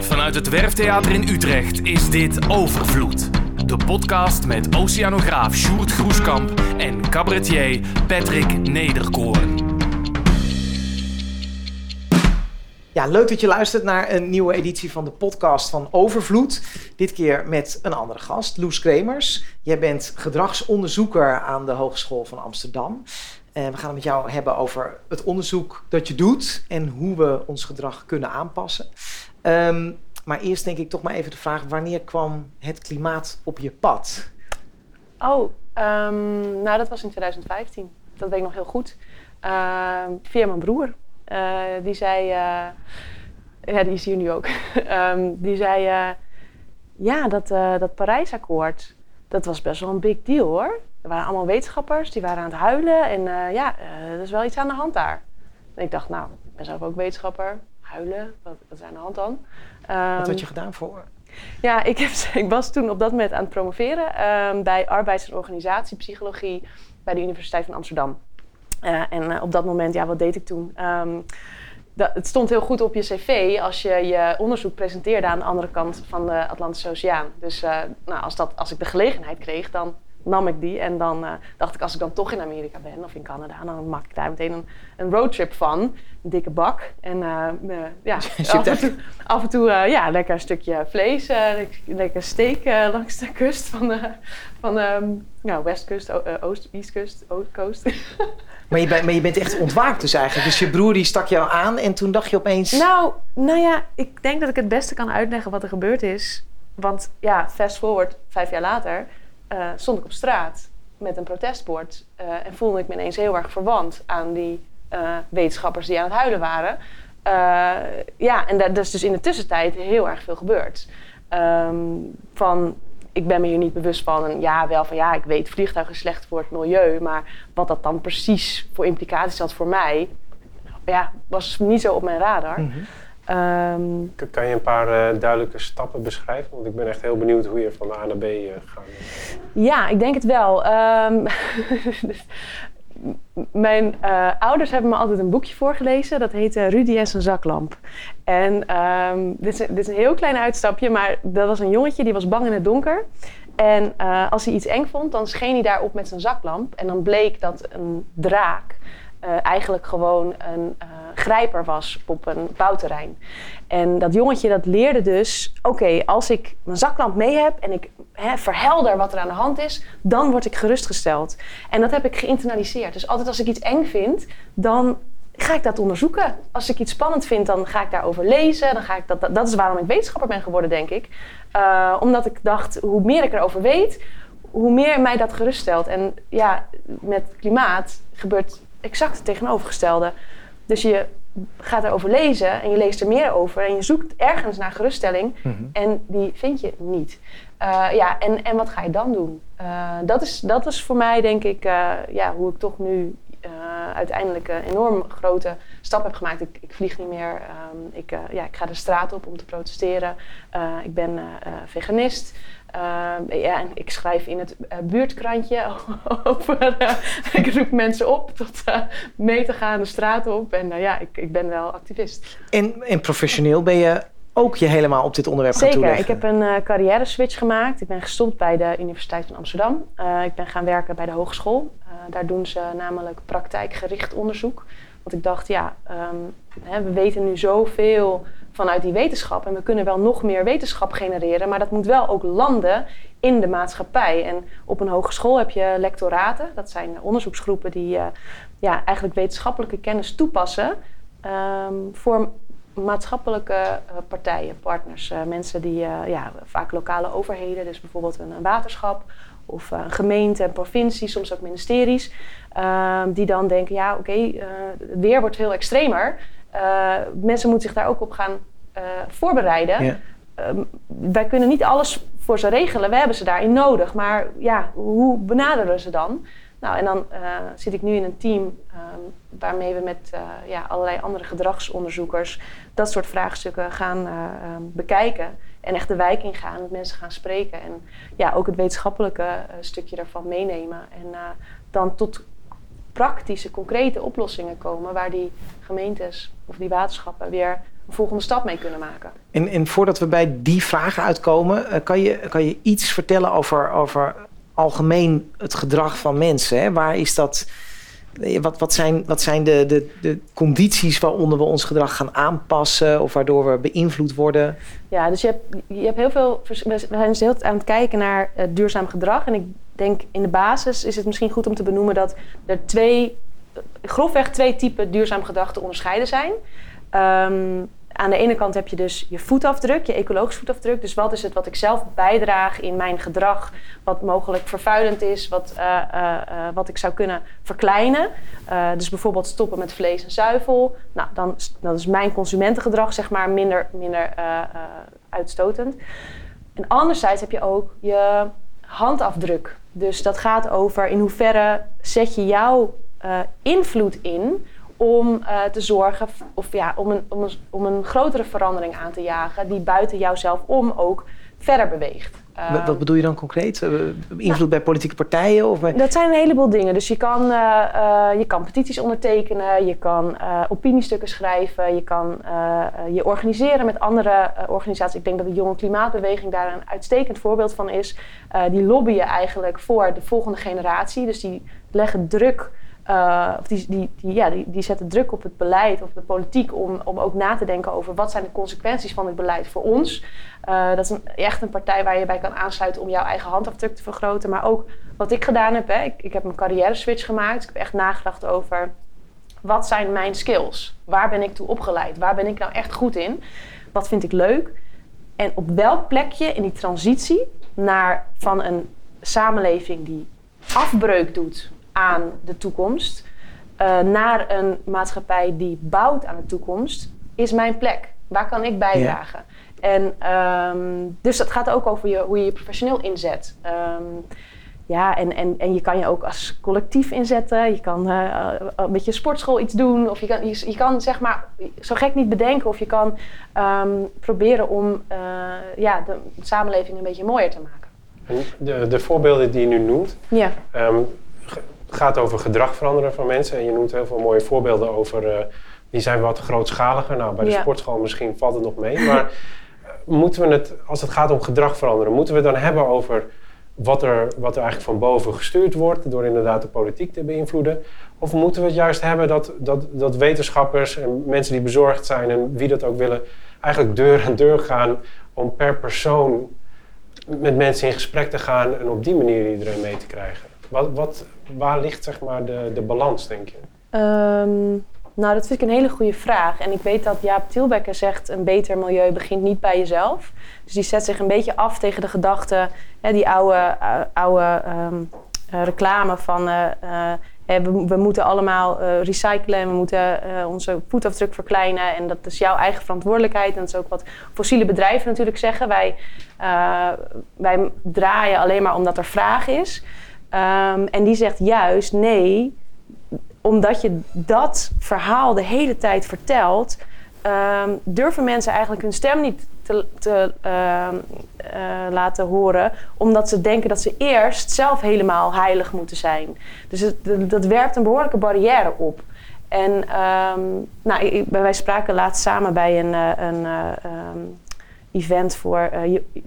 Vanuit het Werftheater in Utrecht is dit Overvloed. De podcast met oceanograaf Sjoerd Groeskamp en cabaretier Patrick Nederkoorn. Ja, leuk dat je luistert naar een nieuwe editie van de podcast van Overvloed. Dit keer met een andere gast, Loes Kremers. Jij bent gedragsonderzoeker aan de Hogeschool van Amsterdam. We gaan het met jou hebben over het onderzoek dat je doet en hoe we ons gedrag kunnen aanpassen. Ehm, maar eerst denk ik toch maar even de vraag: wanneer kwam het klimaat op je pad? Oh, ehm, nou dat was in 2015. Dat weet ik nog heel goed. Ehm, via mijn broer. Uh, die zei, uh, ja die is hier nu ook. die zei, uh, ja dat, dat Parijsakkoord, dat was best wel een big deal hoor. Er waren allemaal wetenschappers, die waren aan het huilen. En ja, er is wel iets aan de hand daar. En ik dacht, nou, ik ben zelf ook wetenschapper. Huilen, wat, wat is aan de hand dan? wat had je gedaan voor? Ja, ik, heb, ik was toen op dat moment aan het promoveren um, bij arbeids- en organisatiepsychologie bij de Universiteit van Amsterdam. Uh, en uh, op dat moment, ja, wat deed ik toen? Um, dat, het stond heel goed op je cv als je je onderzoek presenteerde aan de andere kant van de Atlantische Oceaan. Dus uh, nou, als, dat, als ik de gelegenheid kreeg, dan nam ik die. En dan uh, dacht ik, als ik dan toch in Amerika ben of in Canada, dan maak ik daar meteen een, een roadtrip van. Een dikke bak. En uh, ja, af en toe, af en toe uh, ja, lekker een stukje vlees, lekker steak langs de kust van de, van um, nou, westkust, oost, eastkust, oostcoast. Maar je, bent, maar je bent echt ontwaakt dus eigenlijk. Dus je broer die stak jou aan en toen dacht je opeens... Nou, nou ja, ik denk dat ik het beste kan uitleggen wat er gebeurd is. Want ja, fast forward, vijf jaar later uh, stond ik op straat met een protestbord uh, en voelde ik me ineens heel erg verwant aan die uh, wetenschappers die aan het huilen waren. ja, en dat is dus in de tussentijd heel erg veel gebeurd. Um, van ik ben me hier niet bewust van. En ja, wel van ja, ik weet vliegtuigen slecht voor het milieu. Maar wat dat dan precies voor implicaties had voor mij, ja, was niet zo op mijn radar. -hmm. Um, kan je een paar uh, duidelijke stappen beschrijven? Want ik ben echt heel benieuwd hoe je van A naar B uh, gaat. Ja, ik denk het wel. Um, mijn uh, ouders hebben me altijd een boekje voorgelezen. Dat heette Rudy en zijn zaklamp. En um, dit, is, dit, is, een heel klein uitstapje, maar dat was een jongetje die was bang in het donker. En als hij iets eng vond, dan scheen hij daarop met zijn zaklamp. En dan bleek dat een draak uh, eigenlijk gewoon een grijper was op een bouwterrein. En dat jongetje dat leerde dus, oké, als ik mijn zaklamp mee heb en ik verhelder wat er aan de hand is, dan word ik gerustgesteld. En dat heb ik geïnternaliseerd. Dus altijd als ik iets eng vind, dan ga ik dat onderzoeken. Als ik iets spannend vind, dan ga ik daarover lezen. Dan ga ik dat, dat, is waarom ik wetenschapper ben geworden, denk ik. Uh, omdat ik dacht, hoe meer ik erover weet, hoe meer mij dat geruststelt. En ja, met klimaat gebeurt exact het tegenovergestelde. Dus je gaat erover lezen en je leest er meer over en je zoekt ergens naar geruststelling mm -hmm. en die vind je niet. Uh, ja, en, en wat ga je dan doen? Uh, dat, is, dat is voor mij denk ik uh, ja, hoe ik toch nu uiteindelijk een enorm grote stap heb gemaakt. Ik, ik vlieg niet meer, um, ik, ja, ik ga de straat op om te protesteren. ik ben veganist. Uh, ja, en ik schrijf in het uh, buurtkrantje over. Uh, ik roep mensen op tot mee te gaan de straat op. En ja, ik, ik ben wel activist. En, en professioneel ben je ook je helemaal op dit onderwerp Zeker. gaan toeleggen? Ik heb een carrière switch gemaakt. Ik ben gestopt bij de Universiteit van Amsterdam. ik ben gaan werken bij de hogeschool. daar doen ze namelijk praktijkgericht onderzoek. Want ik dacht, ja, um, hè, we weten nu zoveel vanuit die wetenschap. En we kunnen wel nog meer wetenschap genereren, maar dat moet wel ook landen in de maatschappij. En op een hogeschool heb je lectoraten, dat zijn onderzoeksgroepen die uh, ja, eigenlijk wetenschappelijke kennis toepassen um, voor maatschappelijke uh, partijen, partners. Uh, mensen die ja, vaak lokale overheden, dus bijvoorbeeld een, een waterschap of een gemeente, een provincie, soms ook ministeries, ehm, die dan denken, ja oké, okay, het weer wordt heel extremer. Mensen moeten zich daar ook op gaan voorbereiden. Ja. Uh, wij kunnen niet alles voor ze regelen. We hebben ze daarin nodig. Maar ja, hoe benaderen ze dan? Nou, en dan uh, zit ik nu in een team um, waarmee we met ja, allerlei andere gedragsonderzoekers dat soort vraagstukken gaan um, bekijken. En echt de wijk ingaan, met mensen gaan spreken. En ja, ook het wetenschappelijke stukje daarvan meenemen. En dan tot praktische, concrete oplossingen komen waar die gemeentes of die waterschappen weer een volgende stap mee kunnen maken. En, en voordat we bij die vragen uitkomen, eh, kan je, kan je iets vertellen over, over algemeen het gedrag van mensen? Hè? Waar is dat? eh, Wat, wat zijn, wat zijn de, de, de condities waaronder we ons gedrag gaan aanpassen of waardoor we beïnvloed worden? Ja, dus je hebt, je hebt heel veel. We zijn dus heel aan het kijken naar eh, duurzaam gedrag. En ik denk in de basis is het misschien goed om te benoemen dat er twee, eh, grofweg twee typen duurzaam gedrag te onderscheiden zijn. Ehm, aan de ene kant heb je dus je voetafdruk, je ecologisch voetafdruk. Dus wat is het wat ik zelf bijdraag in mijn gedrag, wat mogelijk vervuilend is, wat, eh, eh, eh, wat ik zou kunnen verkleinen. Dus bijvoorbeeld stoppen met vlees en zuivel. Nou, dan, dan is mijn consumentengedrag zeg maar minder, minder uitstotend. En anderzijds heb je ook je handafdruk. Dus dat gaat over in hoeverre zet je jouw invloed in om eh, te zorgen, of ja, om een, om, een, om een grotere verandering aan te jagen die buiten jouzelf om ook verder beweegt. Wat- Wat bedoel je dan concreet? Eh, Invloed bij politieke partijen? Of bij... dat zijn een heleboel dingen. Dus je kan, eh, je kan petities ondertekenen, je kan opiniestukken schrijven, je kan je organiseren met andere organisaties. Ik denk dat de Jonge Klimaatbeweging daar een uitstekend voorbeeld van is. Die lobbyen eigenlijk voor de volgende generatie. Dus die leggen druk. Eh, of die, die, ja, die, die zetten druk op het beleid of de politiek om, om ook na te denken over wat zijn de consequenties van dit beleid voor ons. Eh, dat is echt een partij waar je bij kan aansluiten om jouw eigen handafdruk te vergroten. Maar ook wat ik gedaan heb, hè, ik, ik heb een carrière switch gemaakt. Ik heb echt nagedacht over wat zijn mijn skills? Waar ben ik toe opgeleid? Waar ben ik nou echt goed in? Wat vind ik leuk? En op welk plekje in die transitie naar van een samenleving die afbreuk doet aan de toekomst, eh, naar een maatschappij die bouwt aan de toekomst, is mijn plek. Waar kan ik bijdragen? En ehm, dus dat gaat ook over je, hoe je je professioneel inzet. Ehm, ja, en, en, en je kan je ook als collectief inzetten. Je kan eh, eh, met je sportschool iets doen. Of je kan, je, je kan zeg maar zo gek niet bedenken. Of je kan ehm, proberen om eh, ja, de samenleving een beetje mooier te maken. En de, de voorbeelden die je nu noemt, Ja, ehm, gaat over gedrag veranderen van mensen. En je noemt heel veel mooie voorbeelden over, eh, die zijn wat grootschaliger. Nou, bij de Ja. sportschool misschien valt het nog mee. Maar eh, moeten we het, als het gaat om gedrag veranderen, moeten we het dan hebben over wat er, wat er eigenlijk van boven gestuurd wordt door inderdaad de politiek te beïnvloeden? Of moeten we het juist hebben dat, dat, dat wetenschappers en mensen die bezorgd zijn en wie dat ook willen, eigenlijk deur aan deur gaan om per persoon met mensen in gesprek te gaan en op die manier iedereen mee te krijgen? Wat, wat, waar ligt zeg maar de, de balans, denk je? Ehm, nou, dat vind ik een hele goede vraag. En ik weet dat Jaap Tielbecker zegt... een beter milieu begint niet bij jezelf. Dus die zet zich een beetje af tegen de gedachte... Hè, die oude, eh, oude ehm, eh, reclame van... eh, we, moeten allemaal recyclen en we moeten onze voetafdruk verkleinen. En dat is jouw eigen verantwoordelijkheid. En dat is ook wat fossiele bedrijven natuurlijk zeggen. Wij, wij draaien alleen maar omdat er vraag is. Ehm, en die zegt juist nee omdat je dat verhaal de hele tijd vertelt, ehm, durven mensen eigenlijk hun stem niet te, te ehm, eh, laten horen, omdat ze denken dat ze eerst zelf helemaal heilig moeten zijn. Dus dat, werpt een behoorlijke barrière op. En nou, ik- wij spraken laatst samen bij een, eh, een eh, event voor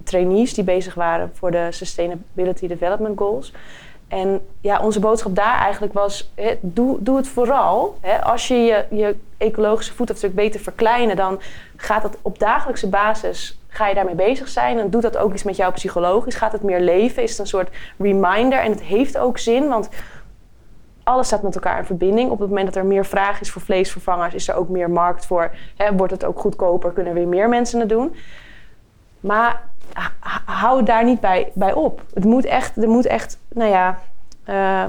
trainees die bezig waren voor de Sustainability Development Goals. En ja, onze boodschap daar eigenlijk was: doe, doe het vooral. Als je, je je ecologische voetafdruk beter verkleinen, dan gaat dat op dagelijkse basis. Ga je daarmee bezig zijn en doet dat ook iets met jou psychologisch? Gaat het meer leven? Is het een soort reminder? En het heeft ook zin, want alles staat met elkaar in verbinding. Op het moment dat er meer vraag is voor vleesvervangers, is er ook meer markt voor. Wordt het ook goedkoper, kunnen weer meer mensen het doen. Maar hou daar niet bij, bij op. Het moet echt, er moet echt, nou ja, eh,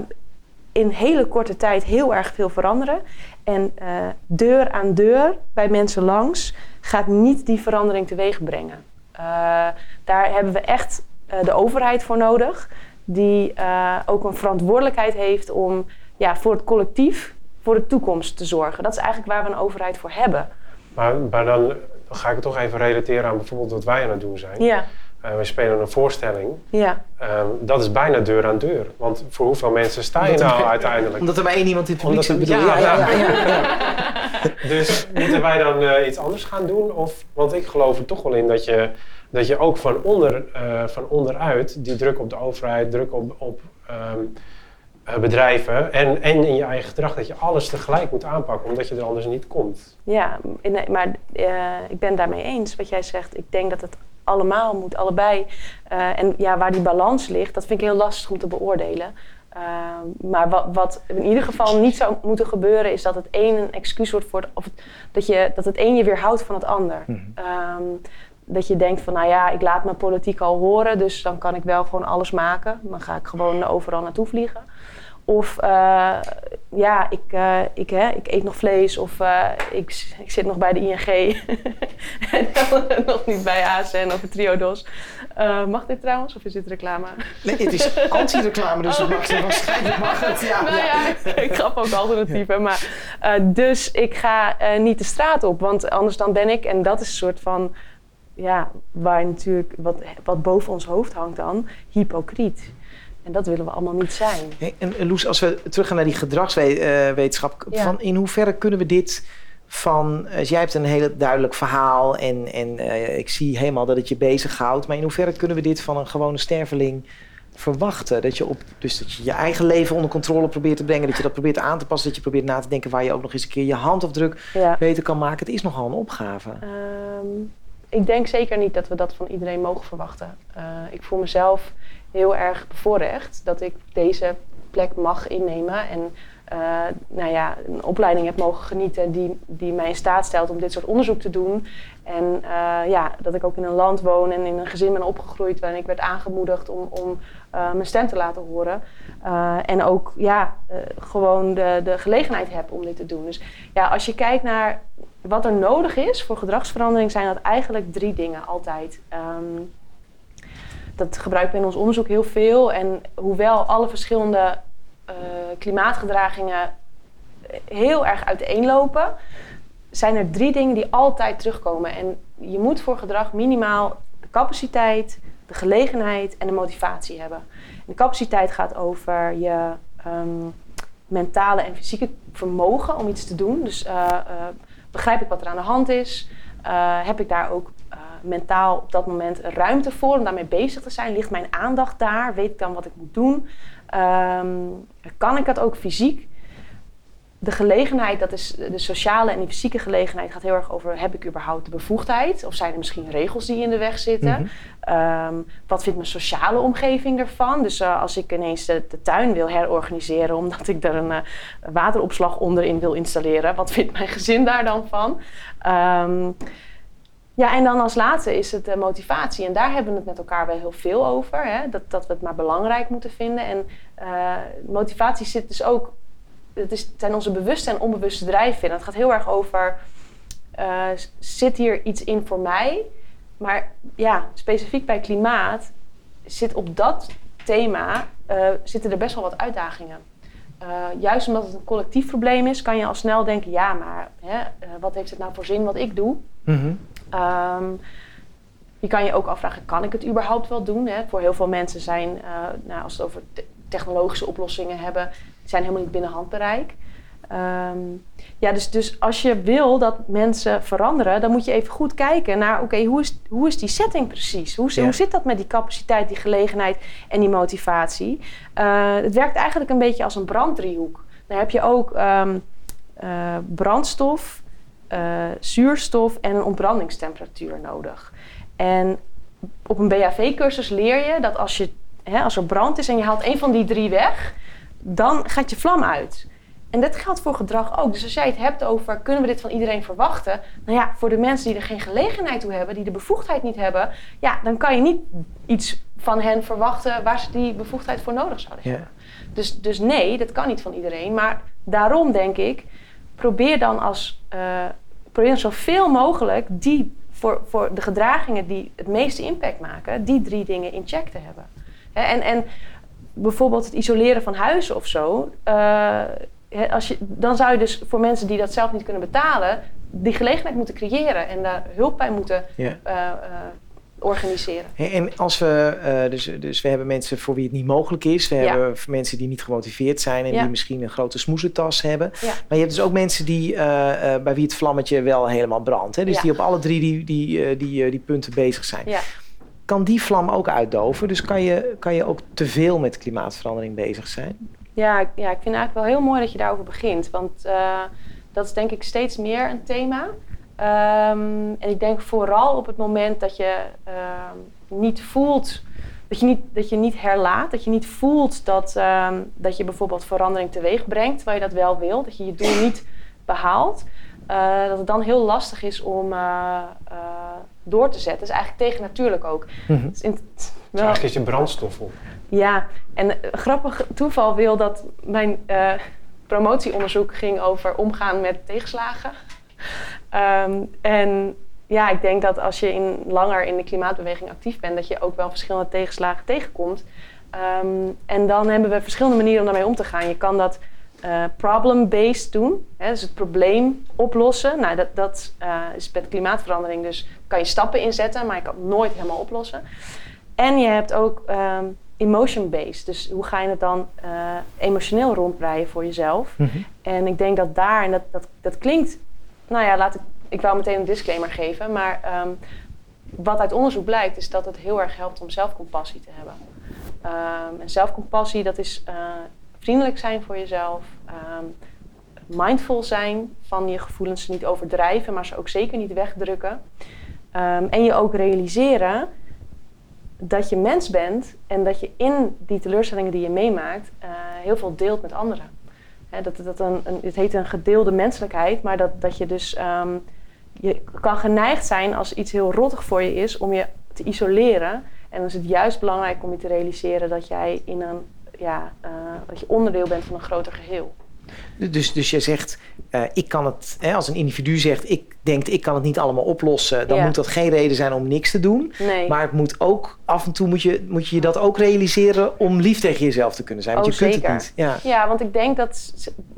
in hele korte tijd heel erg veel veranderen. En eh, deur aan deur bij mensen langs gaat niet die verandering teweeg brengen. Eh, daar hebben we echt de overheid voor nodig, die ook een verantwoordelijkheid heeft om ja, voor het collectief, voor de toekomst te zorgen. Dat is eigenlijk waar we een overheid voor hebben. Maar, maar dan, dan ga ik het toch even relateren aan bijvoorbeeld wat wij aan het doen zijn. Ja, eh, we spelen een voorstelling. Ja, Ehm, dat is bijna deur aan deur. Want voor hoeveel mensen sta je Omdat nou uiteindelijk? Omdat er maar één iemand in het publiek zit. ja, ja, ja, ja. ja, ja. Dus moeten wij dan eh, iets anders gaan doen? Of, want ik geloof er toch wel in dat je, dat je ook van, onder, eh, van onderuit die druk op de overheid, druk op, op ehm, eh, bedrijven en, en in je eigen gedrag, dat je alles tegelijk moet aanpakken, omdat je er anders niet komt. ja in- maar eh, ik ben daarmee eens wat jij zegt. Ik denk dat het allemaal moet, allebei. Eh, en ja, waar die balans ligt, dat vind ik heel lastig om te beoordelen. Eh, maar wat, wat in ieder geval niet zou moeten gebeuren, is dat het een een excuus wordt voor het, of het- dat, je, dat het een je weerhoudt van het ander. Mhm. Ehm, dat je denkt van, nou ja, ik laat mijn politiek al horen, dus dan kan ik wel gewoon alles maken. Dan ga ik gewoon overal naartoe vliegen. Of eh, ja, ik, eh, ik, hè, ik eet nog vlees of eh, ik, ik zit nog bij de ING. en dan nog niet bij ASN of het Triodos. Mag dit trouwens of is dit reclame? Nee, het is anti-reclame, dus het mag, waarschijnlijk mag het. Ja, nou ja. ja, ik, grap ook alternatieven. Maar, dus ik ga niet de straat op, want anders dan ben ik, en dat is een soort van, ja, waar natuurlijk, wat, wat boven ons hoofd hangt dan, hypocriet. En dat willen we allemaal niet zijn. Hey, en en Loes, als we teruggaan naar die gedragswetenschap, Ja. van in hoeverre kunnen we dit van, eh, jij hebt een heel duidelijk verhaal en, en eh, ik zie helemaal dat het je bezighoudt, maar in hoeverre kunnen we dit van een gewone sterveling verwachten? Dat je, op, dus dat je je eigen leven onder controle probeert te brengen, dat je dat probeert aan te passen, dat je probeert na te denken waar je ook nog eens een keer je handafdruk Ja. beter kan maken. Het is nogal een opgave. Ehm, ik denk zeker niet dat we dat van iedereen mogen verwachten. Eh, ik voel mezelf heel erg bevoorrecht dat ik deze plek mag innemen. En eh, nou ja, een opleiding heb mogen genieten die, die mij in staat stelt om dit soort onderzoek te doen. En eh, ja, dat ik ook in een land woon en in een gezin ben opgegroeid waarin ik werd aangemoedigd om, om eh, mijn stem te laten horen. En ook ja, gewoon de, de gelegenheid heb om dit te doen. Dus ja, als je kijkt naar wat er nodig is voor gedragsverandering, zijn dat eigenlijk drie dingen altijd. Ehm, dat gebruiken we in ons onderzoek heel veel. En hoewel alle verschillende eh, klimaatgedragingen heel erg uiteenlopen, zijn er drie dingen die altijd terugkomen. En je moet voor gedrag minimaal de capaciteit, de gelegenheid en de motivatie hebben. De capaciteit gaat over je ehm, mentale en fysieke vermogen om iets te doen. Dus eh, eh, begrijp ik wat er aan de hand is? Heb ik daar ook mentaal op dat moment ruimte voor om daarmee bezig te zijn? Ligt mijn aandacht daar? Weet ik dan wat ik moet doen? Ehm, kan ik dat ook fysiek? De gelegenheid, dat is de sociale en die fysieke gelegenheid, gaat heel erg over: heb ik überhaupt de bevoegdheid? Of zijn er misschien regels die in de weg zitten? Mhm. Ehm, wat vindt mijn sociale omgeving ervan? Dus eh, als ik ineens de, de tuin wil herorganiseren omdat ik er een eh, wateropslag onderin wil installeren, wat vindt mijn gezin daar dan van? Ehm, ja, en dan als laatste is het de motivatie. En daar hebben we het met elkaar wel heel veel over. Hè? Dat, dat we het maar belangrijk moeten vinden. En eh, motivatie zit dus ook... Het, is, zijn onze bewuste en onbewuste drijfveren. Het gaat heel erg over... eh, zit hier iets in voor mij? Maar ja, specifiek bij klimaat zit op dat thema... eh, zitten er best wel wat uitdagingen. Eh, juist omdat het een collectief probleem is, kan je al snel denken: ja, maar hè, eh, wat heeft het nou voor zin wat ik doe? Mhm. Ehm, je kan je ook afvragen, kan ik het überhaupt wel doen? Hè? Voor heel veel mensen zijn, eh, nou, als we het over te- technologische oplossingen hebben, zijn helemaal niet binnen handbereik. Ehm, ja, dus, dus als je wil dat mensen veranderen, dan moet je even goed kijken naar, oké, hoe, is, hoe is die setting precies? Hoe, Ja. hoe zit dat met die capaciteit, die gelegenheid en die motivatie? Eh, het werkt eigenlijk een beetje als een branddriehoek. Dan heb je ook ehm, eh, brandstof, eh, zuurstof en een ontbrandingstemperatuur nodig. En op een BHV-cursus leer je dat als, je, hè, als er brand is en je haalt een van die drie weg, dan gaat je vlam uit. En dat geldt voor gedrag ook. Dus als jij het hebt over kunnen we dit van iedereen verwachten? Nou ja, voor de mensen die er geen gelegenheid toe hebben, die de bevoegdheid niet hebben, ja, dan kan je niet iets van hen verwachten waar ze die bevoegdheid voor nodig zouden Ja. hebben. Dus, dus nee, dat kan niet van iedereen. Maar daarom denk ik, probeer dan als eh, probeer zoveel mogelijk die voor, voor de gedragingen die het meeste impact maken, die drie dingen in check te hebben. Hè, en, en bijvoorbeeld het isoleren van huizen of zo. eh, als je, dan zou je dus voor mensen die dat zelf niet kunnen betalen, die gelegenheid moeten creëren en daar hulp bij moeten eh, organiseren. En als we, eh, dus, dus we hebben mensen voor wie het niet mogelijk is. We Ja. hebben mensen die niet gemotiveerd zijn en Ja. die misschien een grote smoezentas hebben. Ja. Maar je hebt dus ook mensen die, eh, eh, bij wie het vlammetje wel helemaal brandt. Hè? Dus die op alle drie die, die, die, die punten bezig zijn. Kan die vlam ook uitdoven? Dus kan je, kan je ook te veel met klimaatverandering bezig zijn? Ja, ik- ja, ik vind het eigenlijk wel heel mooi dat je daarover begint. Want dat is denk ik steeds meer een thema. Ehm, en ik denk vooral op het moment dat je ehm, niet voelt, dat je niet, dat je niet herlaat, dat je niet voelt dat, ehm, dat je bijvoorbeeld verandering teweeg brengt, waar je dat wel wil, dat je je doel niet behaalt, eh, dat het dan heel lastig is om eh, eh, door te zetten. Dat is eigenlijk tegennatuurlijk ook. Het is in- Dus wel- eigenlijk is je brandstof op. ja, en een grappig toeval wil dat mijn eh, promotieonderzoek ging over omgaan met tegenslagen. Ehm, en ja, ik denk dat als je in, langer in de klimaatbeweging actief bent, dat je ook wel verschillende tegenslagen tegenkomt. Ehm, en dan hebben we verschillende manieren om daarmee om te gaan. Je kan dat eh, problem-based doen, hè, dus het probleem oplossen. Nou, dat, dat eh, is met klimaatverandering, dus kan je stappen inzetten, maar je kan het nooit helemaal oplossen. En je hebt ook ehm, emotion-based. Dus hoe ga je het dan eh, emotioneel rondbreien voor jezelf? Mhm. En ik denk dat daar, en dat, dat, dat klinkt, nou ja, laat ik, ik wou meteen een disclaimer geven, maar ehm, wat uit onderzoek blijkt is dat het heel erg helpt om zelfcompassie te hebben. Ehm, en zelfcompassie, dat is eh, vriendelijk zijn voor jezelf, ehm, mindful zijn van je gevoelens, niet overdrijven, maar ze ook zeker niet wegdrukken. En je ook realiseren dat je mens bent en dat je in die teleurstellingen die je meemaakt eh, heel veel deelt met anderen. Hè, dat, dat een, het heet een gedeelde menselijkheid, maar dat, dat je dus ehm, je kan geneigd zijn als iets heel rottig voor je is om je te isoleren. En dan is het juist belangrijk om je te realiseren dat jij in een ja, eh, dat je onderdeel bent van een groter geheel. Dus, dus je zegt, eh, ik kan het, hè, als een individu zegt, ik denk ik kan het niet allemaal oplossen, dan Ja. moet dat geen reden zijn om niks te doen. Nee. Maar het moet ook, af en toe moet je, moet je dat ook realiseren om lief tegen jezelf te kunnen zijn. Want Oh, je kunt zeker. het niet. Ja. Ja, want ik denk dat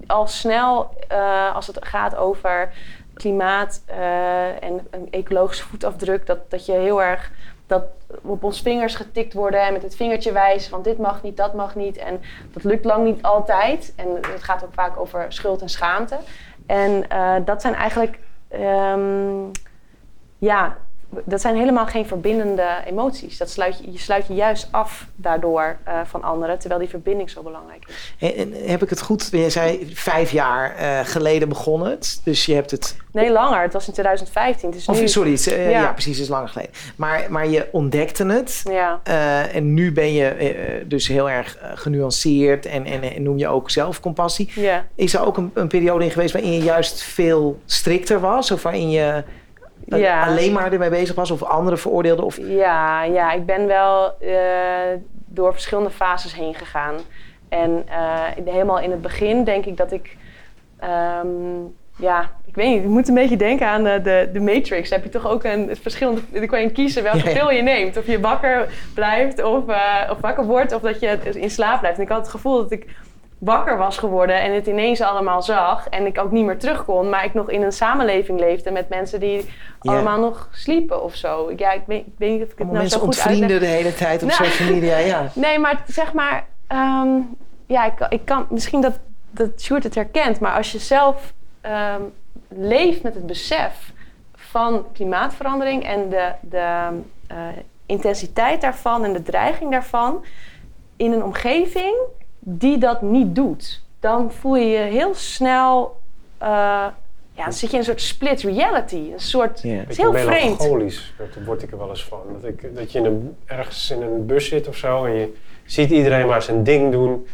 al snel, eh, als het gaat over klimaat eh, en een ecologische voetafdruk, dat, dat je heel erg dat op ons vingers getikt worden en met het vingertje wijzen van dit mag niet, dat mag niet. En dat lukt lang niet altijd. En het gaat ook vaak over schuld en schaamte. En eh, dat zijn eigenlijk, ehm, ja, dat zijn helemaal geen verbindende emoties. Dat sluit je, je sluit je juist af daardoor eh, van anderen, terwijl die verbinding zo belangrijk is. En, en heb ik het goed? Je zei vijf jaar eh, geleden begon het. Dus je hebt het. Nee, langer. Het was in 2015. Het is Of nu... sorry, het eh, ja. Ja. precies, het is langer geleden. Maar, maar je ontdekte het. Ja, en nu ben je dus heel erg genuanceerd en, en, en noem je ook zelfcompassie. ja. Is er ook een, een periode in geweest waarin je juist veel strikter was? Of waarin je eh, Ja. alleen maar ermee bezig was? Of anderen veroordeelde? Of... Ja, ja, ik ben wel eh, door verschillende fases heen gegaan. En eh, helemaal in het begin denk ik dat ik... ehm, ja, ik weet niet. Je moet een beetje denken aan de, de, Matrix. Dan heb je toch ook een verschillende... Dan kan je kiezen welke Ja, ja. pil je neemt. Of je wakker blijft of, eh, of wakker wordt. Of dat je in slaap blijft. En ik had het gevoel dat ik wakker was geworden en het ineens allemaal zag. En ik ook niet meer terug kon. Maar ik nog in een samenleving leefde met mensen die allemaal nog sliepen of zo. Ja, ik weet, ik weet niet of ik het nou mensen zo goed uitleg. ontvrienden de hele tijd op Nou. social media. Ja. Nee, maar zeg maar... ehm, ja, ik, ik kan... Misschien dat, dat Sjoerd het herkent. Maar als je zelf ehm, leeft met het besef van klimaatverandering... en de, de eh, intensiteit daarvan en de dreiging daarvan... in een omgeving die dat niet doet... dan voel je je heel snel... eh, ja, dan zit je in een soort split reality. Een soort... Ja. Het is heel vreemd. melancholisch, daar word ik er wel eens van. Dat, ik, dat je in een, ergens in een bus zit of zo en je ziet iedereen maar zijn ding doen.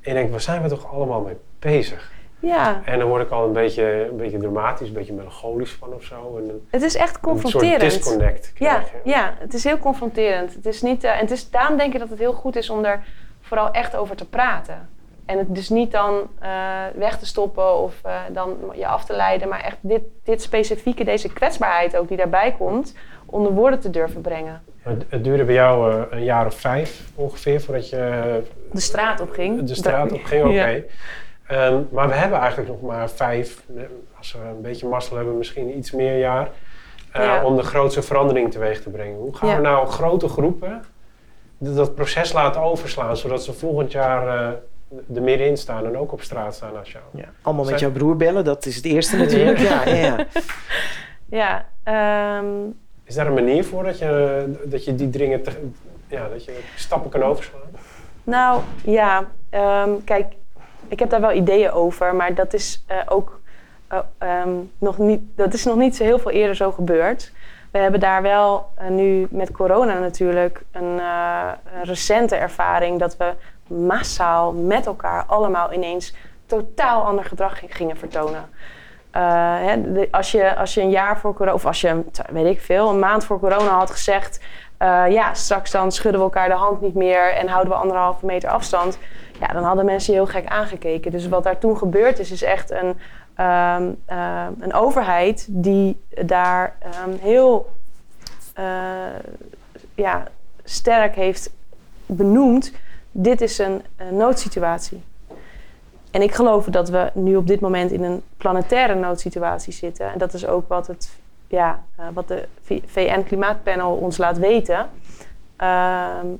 En je denkt, waar zijn we toch allemaal mee bezig? Ja, En dan word ik al een beetje, een beetje dramatisch, een beetje melancholisch van of zo. En een, het is echt een soort confronterend. disconnect Ja, ja, het is heel confronterend. Het is niet, eh, en het is, daarom denk ik dat het heel goed is om er vooral echt over te praten. En het dus niet dan eh, weg te stoppen of eh, dan je af te leiden, maar echt dit, dit specifieke, deze kwetsbaarheid ook die daarbij komt, onder woorden te durven brengen. Het, het duurde bij jou eh, een jaar of vijf ongeveer voordat je De straat op ging. de straat op ging. Oké. Ja. Ehm, maar we hebben eigenlijk nog maar vijf, als we een beetje mazzel hebben, misschien iets meer jaar. Ja. om de grootste verandering teweeg te brengen. Hoe gaan Ja. we nou grote groepen dat proces laten overslaan, zodat ze volgend jaar eh, er meer in staan en ook op straat staan als jou? Ja, allemaal met jouw broer bellen, dat is het eerste natuurlijk. Ja, ja, ja. Ja, ehm, Is daar een manier voor dat je, dat je die dingen, te- ja, dat je stappen kan overslaan? Nou ja, ehm, kijk, ik heb daar wel ideeën over, maar dat is eh, ook eh, ehm, nog niet, dat is nog niet zo heel veel eerder zo gebeurd. We hebben daar wel eh, nu met corona natuurlijk een, eh, een recente ervaring dat we massaal met elkaar allemaal ineens totaal ander gedrag gingen vertonen. Eh, hè, de- als, je, als je een jaar voor corona, of als je, weet ik veel, een maand voor corona had gezegd: ja, straks dan schudden we elkaar de hand niet meer en houden we anderhalve meter afstand. Ja, dan hadden mensen je heel gek aangekeken. Dus wat daar toen gebeurd is, is echt een, ehm, ehm, een overheid die daar ehm, heel eh, ja, sterk heeft benoemd: dit is een, noodsituatie. En ik geloof dat we nu op dit moment in een planetaire noodsituatie zitten. En dat is ook wat, het, ja, eh, wat de VN-klimaatpanel ons laat weten.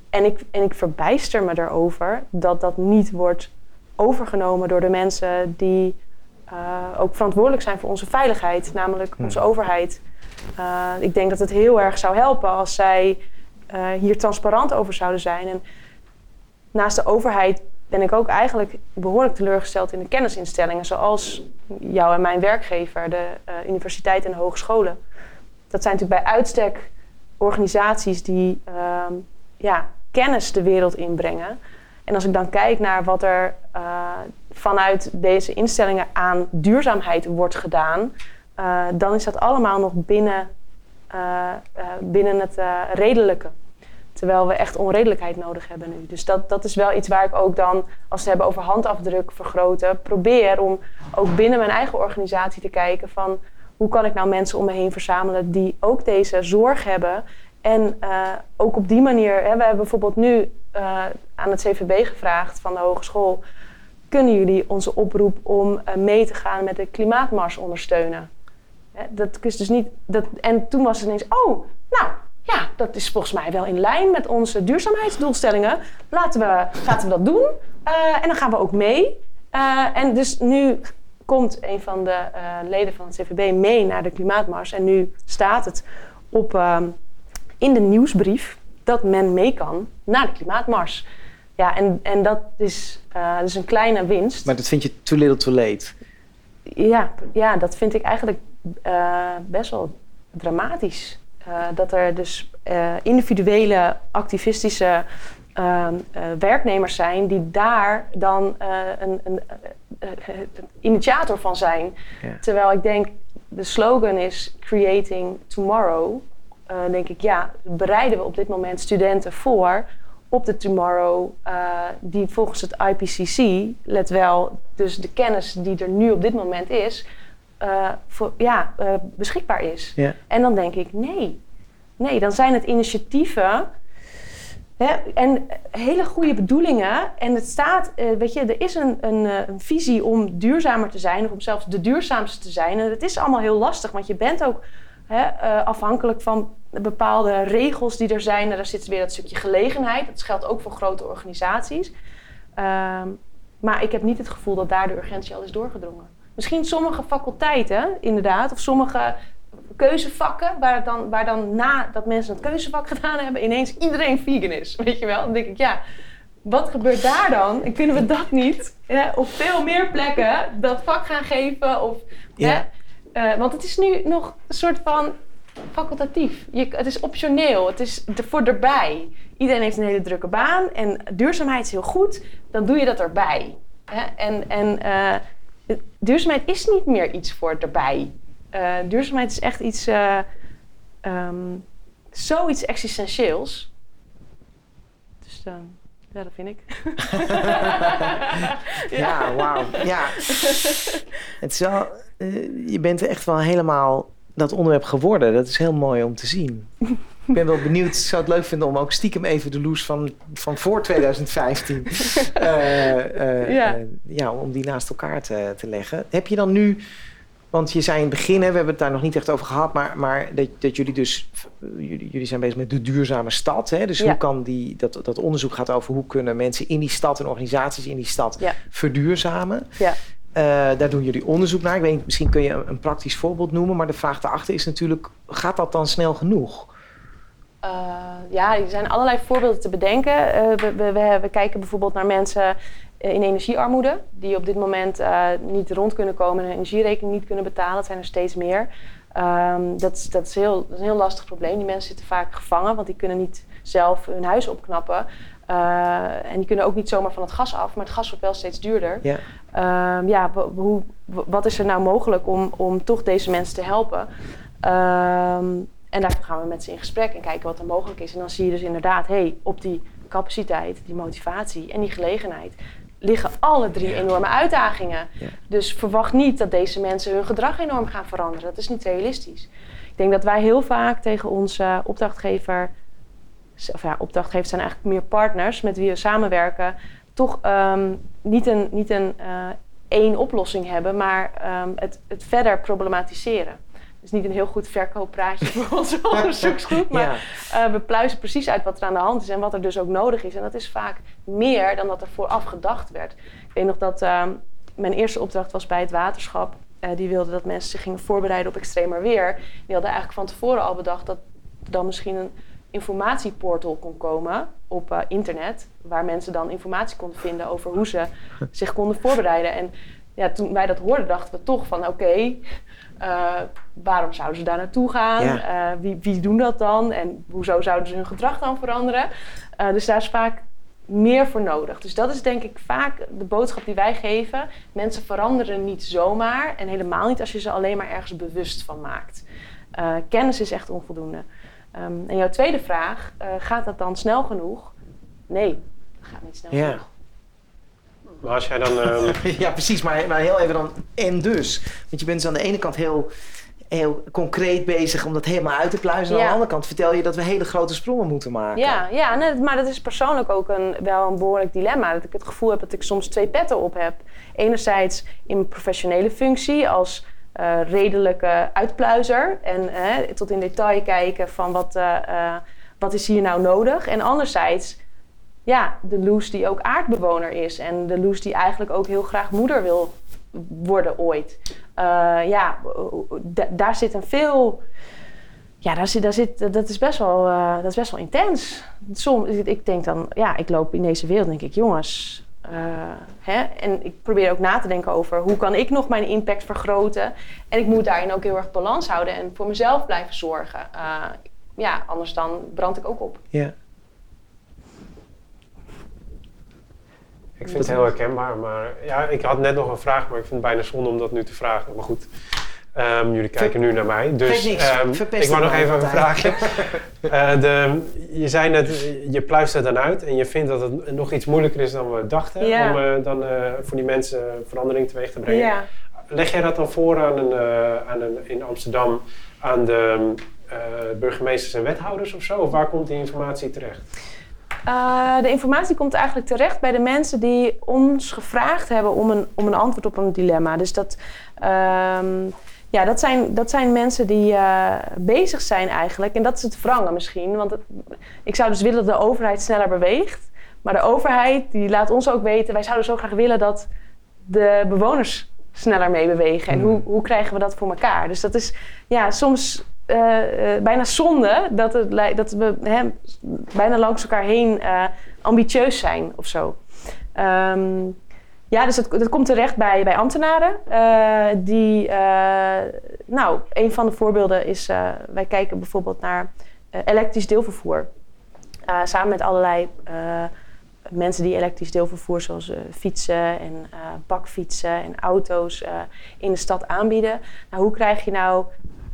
En, ik, en ik verbijster me erover dat dat niet wordt overgenomen door de mensen die eh, ook verantwoordelijk zijn voor onze veiligheid, namelijk onze overheid. Eh, ik denk dat het heel erg zou helpen als zij eh, hier transparant over zouden zijn. En naast de overheid ben ik ook eigenlijk behoorlijk teleurgesteld in de kennisinstellingen, zoals jou en mijn werkgever, de universiteit en de hogescholen. Dat zijn natuurlijk bij uitstek organisaties die ehm, ja, kennis de wereld inbrengen. En als ik dan kijk naar wat er vanuit deze instellingen aan duurzaamheid wordt gedaan, eh, dan is dat allemaal nog binnen, eh, eh, binnen het redelijke. Terwijl we echt onredelijkheid nodig hebben nu. Dus dat, dat is wel iets waar ik ook dan, als we het hebben over handafdruk vergroten, probeer om ook binnen mijn eigen organisatie te kijken van hoe kan ik nou mensen om me heen verzamelen die ook deze zorg hebben. En ook op die manier, hè, we hebben bijvoorbeeld nu aan het CVB gevraagd van de hogeschool, kunnen jullie onze oproep om eh, mee te gaan met de klimaatmars ondersteunen? Dat is dus niet, dat, en toen was het ineens, oh, nou ja, dat is volgens mij wel in lijn met onze duurzaamheidsdoelstellingen. Laten we, laten we dat doen. Eh, en dan gaan we ook mee. Eh, en dus nu komt een van de leden van het CVB mee naar de klimaatmars. En nu staat het op, ehm, in de nieuwsbrief dat men mee kan naar de klimaatmars. Ja, en, en dat is eh, dus een kleine winst. Maar dat vind je too little too late. Ja, ja, dat vind ik eigenlijk eh, best wel dramatisch. Eh, dat er dus individuele activistische ehm, eh, werknemers zijn die daar dan een, een, initiator van zijn. Ja. Terwijl ik denk, de slogan is Creating Tomorrow. Denk ik, ja, bereiden we op dit moment studenten voor op de tomorrow eh, die volgens het IPCC, let wel, dus de kennis die er nu op dit moment is, eh, voor, ja, eh, beschikbaar is. En dan denk ik, nee. Nee, dan zijn het initiatieven hè, en hele goede bedoelingen. En het staat, weet je, er is een, een, een visie om duurzamer te zijn, of om zelfs de duurzaamste te zijn. En het is allemaal heel lastig, want je bent ook hè, afhankelijk van bepaalde regels die er zijn. Daar zit weer dat stukje gelegenheid. Dat geldt ook voor grote organisaties. Ehm, maar ik heb niet het gevoel dat daar de urgentie al is doorgedrongen. Misschien sommige faculteiten, inderdaad, of sommige keuzevakken, waar, dan, waar dan na dat mensen het keuzevak gedaan hebben, ineens iedereen vegan is. Weet je wel? Dan denk ik, ja, wat gebeurt daar dan? En kunnen we dat niet hè, op veel meer plekken dat vak gaan geven? Of, Ja. hè, eh, want het is nu nog een soort van facultatief. Je, het is optioneel. Het is ervoor erbij. Iedereen heeft een hele drukke baan en duurzaamheid is heel goed. Dan doe je dat erbij. Hè? En, en eh, duurzaamheid is niet meer iets voor erbij. Eh, duurzaamheid is echt iets, eh ehm, zoiets existentieels. Dus dan, ja, dat vind ik. Ja, wauw. Ja. Het is wel, je bent echt wel helemaal dat onderwerp geworden. Dat is heel mooi om te zien. Ik ben wel benieuwd. Ik zou het leuk vinden om ook stiekem even de loes van, van voor 2015... eh, eh, Ja. eh, ja, om die naast elkaar te, te leggen. Heb je dan nu Want je zei in het begin, hè, we hebben het daar nog niet echt over gehad, maar, maar dat, dat jullie dus, jullie, jullie zijn bezig met de duurzame stad. Hè? Dus Ja. hoe kan die, dat, dat onderzoek gaat over hoe kunnen mensen in die stad en organisaties in die stad Ja. verduurzamen. Ja. Eh, daar doen jullie onderzoek naar. Ik weet misschien kun je een, praktisch voorbeeld noemen, maar de vraag daarachter is natuurlijk, gaat dat dan snel genoeg? Eh, ja, er zijn allerlei voorbeelden te bedenken. Eh, we, we, we, kijken bijvoorbeeld naar mensen in energiearmoede, die op dit moment niet rond kunnen komen en hun energierekening niet kunnen betalen. Dat zijn er steeds meer. Ehm, dat, dat, is heel, dat is een heel lastig probleem. Die mensen zitten vaak gevangen, want die kunnen niet zelf hun huis opknappen. Eh, en die kunnen ook niet zomaar van het gas af, maar het gas wordt wel steeds duurder. Ja. Ehm, ja, hoe, wa- wat is er nou mogelijk om, om toch deze mensen te helpen? Ehm, en daarvoor gaan we met ze in gesprek en kijken wat er mogelijk is. En dan zie je dus inderdaad, hey, op die capaciteit, die motivatie en die gelegenheid liggen alle drie enorme uitdagingen. Ja. Dus verwacht niet dat deze mensen hun gedrag enorm gaan veranderen. Dat is niet realistisch. Ik denk dat wij heel vaak tegen onze opdrachtgever, of ja, opdrachtgevers zijn eigenlijk meer partners met wie we samenwerken, toch ehm, niet een, niet een eh, één oplossing hebben, maar ehm, het, het verder problematiseren. Dus niet een heel goed verkooppraatje voor onze onderzoeksgroep, maar ja. eh, we pluizen precies uit wat er aan de hand is en wat er dus ook nodig is. En dat is vaak meer dan dat er vooraf gedacht werd. Ik weet nog dat ehm, mijn eerste opdracht was bij het waterschap. Eh, die wilden dat mensen zich gingen voorbereiden op extremer weer. Die hadden eigenlijk van tevoren al bedacht dat er dan misschien een informatieportal kon komen op eh, internet. Waar mensen dan informatie konden vinden over hoe ze zich konden voorbereiden. En ja, toen wij dat hoorden, dachten we toch van oké, eh, waarom zouden ze daar naartoe gaan? Ja. Eh, wie, wie doen dat dan? En hoezo zouden ze hun gedrag dan veranderen? Dus daar is vaak meer voor nodig. Dus dat is denk ik vaak de boodschap die wij geven. Mensen veranderen niet zomaar en helemaal niet als je ze alleen maar ergens bewust van maakt. Kennis is echt onvoldoende. Ehm, en jouw tweede vraag, eh, gaat dat dan snel genoeg? Nee, dat gaat niet snel Ja. genoeg. Maar als jij dan... ehm, Ja, precies. Maar, maar heel even dan en dus. Want je bent dus aan de ene kant heel, heel concreet bezig om dat helemaal uit te pluizen. En aan de andere kant vertel je dat we hele grote sprongen moeten maken. Ja, ja nee, maar dat is persoonlijk ook een, wel een behoorlijk dilemma. Dat ik het gevoel heb dat ik soms twee petten op heb. Enerzijds in mijn professionele functie als eh, redelijke uitpluizer. En tot in detail kijken van wat, eh, eh, wat is hier nou nodig. En anderzijds ja, de Loes die ook aardbewoner is. En de Loes die eigenlijk ook heel graag moeder wil worden ooit. Ja, da- daar zit een veel... Ja, daar zit, daar zit, dat, is best wel, dat is best wel intens. Soms, ik denk dan, ja, ik loop in deze wereld, denk ik, jongens. Eh, hè? En ik probeer ook na te denken over hoe kan ik nog mijn impact vergroten. En ik moet daarin ook heel erg balans houden en voor mezelf blijven zorgen. Eh, ja, anders dan brand ik ook op. Ja. Ik vind het heel herkenbaar, maar ja, ik had net nog een vraag, maar ik vind het bijna zonde om dat nu te vragen. Maar goed, ehm, jullie kijken nu naar mij, dus niks, ehm, ik wou nog even een vraagje. Eh, de, je zei net, je pluist het dan uit en je vindt dat het nog iets moeilijker is dan we dachten Ja. om eh, dan, eh, voor die mensen verandering teweeg te brengen. Ja. Leg jij dat dan voor aan een, eh, aan een, in Amsterdam aan de eh, burgemeesters en wethouders of zo? Of waar komt die informatie terecht? Eh, de informatie komt eigenlijk terecht bij de mensen die ons gevraagd hebben om een, om een antwoord op een dilemma. Dus dat, ehm, ja, dat, zijn, dat zijn mensen die eh, bezig zijn eigenlijk. En dat is het wrangen misschien. Want het- ik zou dus willen dat de overheid sneller beweegt. Maar de overheid die laat ons ook weten... wij zouden zo graag willen dat de bewoners sneller meebewegen. En Hmm. hoe, hoe krijgen we dat voor elkaar? Dus dat is ja, soms eh, eh, bijna zonde dat, het, dat we hè, bijna langs elkaar heen ambitieus zijn of zo. Ehm, ja, dus dat, komt terecht bij, bij ambtenaren. eh, die, eh, nou, een van de voorbeelden is, eh, wij kijken bijvoorbeeld naar elektrisch deelvervoer. Samen met allerlei mensen die elektrisch deelvervoer, zoals fietsen en bakfietsen en auto's in de stad aanbieden. Nou, hoe krijg je nou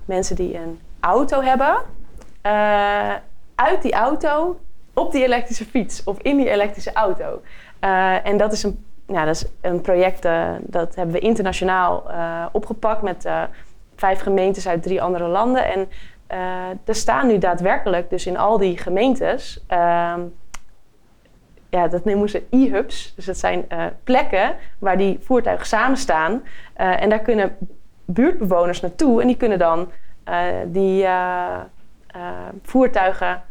mensen die een auto hebben, uit die auto op die elektrische fiets of in die elektrische auto? En dat is een, ja, dat is een project eh, dat hebben we internationaal eh, opgepakt met eh, vijf gemeentes uit drie andere landen. En er staan nu daadwerkelijk, dus in al die gemeentes, ehm, ja, dat noemen ze e-hubs. Dus dat zijn plekken waar die voertuigen samen staan. En daar kunnen buurtbewoners naartoe en die kunnen dan die voertuigen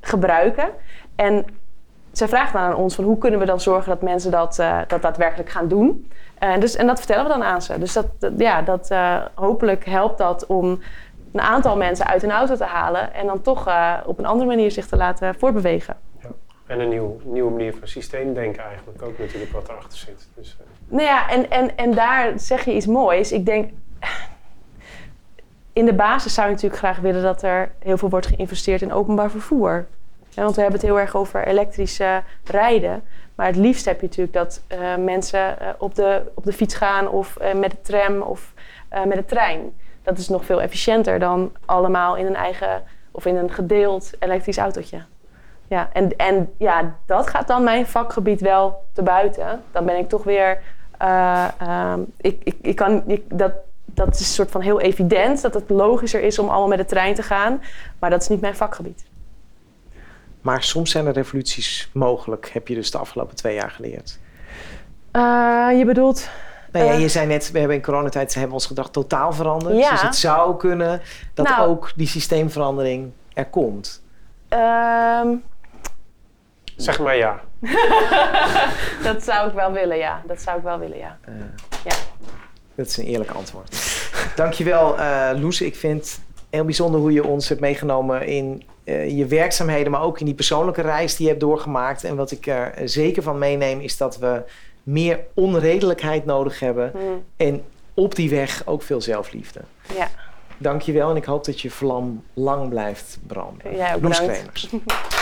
gebruiken. En zij vraagt dan aan ons van hoe kunnen we dan zorgen dat mensen dat, eh, dat daadwerkelijk gaan doen. En dus, en dat vertellen we dan aan ze. Dus dat, dat- ja, dat, eh, hopelijk helpt dat om een aantal mensen uit hun auto te halen en dan toch op een andere manier zich te laten voortbewegen. En een nieuw, nieuwe manier van systeemdenken eigenlijk ook natuurlijk wat erachter zit. Dus, Nou ja, en, en, en daar zeg je iets moois. Ik denk, in de basis zou je natuurlijk graag willen dat er heel veel wordt geïnvesteerd in openbaar vervoer. Ja, want we hebben het heel erg over elektrisch eh, rijden. Maar het liefst heb je natuurlijk dat eh, mensen eh, op, de, op de fiets gaan of eh, met de tram of met de trein. Dat is nog veel efficiënter dan allemaal in een eigen of in een gedeeld elektrisch autootje. Ja, en, en ja, dat gaat dan mijn vakgebied wel te buiten. Dan ben ik toch weer. eh, ehm, ik, ik, ik kan, ik, dat, dat is een soort van heel evident dat het logischer is om allemaal met de trein te gaan. Maar dat is niet mijn vakgebied. Maar soms zijn er revoluties mogelijk, heb je dus de afgelopen twee jaar geleerd. Eh, je bedoelt. Nou ja, Eh. je zei net, we hebben in coronatijd hebben we ons gedrag totaal veranderd. Ja. Dus het zou kunnen dat Nou. ook die systeemverandering er komt. ehm, zeg maar ja. dat zou ik wel willen, ja. Dat zou ik wel willen, ja. Eh, Ja. Dat is een eerlijk antwoord. Dankjewel, eh Loes. Ik vind heel bijzonder hoe je ons hebt meegenomen in eh, je werkzaamheden, maar ook in die persoonlijke reis die je hebt doorgemaakt. En wat ik er zeker van meeneem, is dat we meer onredelijkheid nodig hebben. Mm, En op die weg ook veel zelfliefde. ja. Dankjewel en ik hoop dat je vlam lang blijft branden. Jij ook.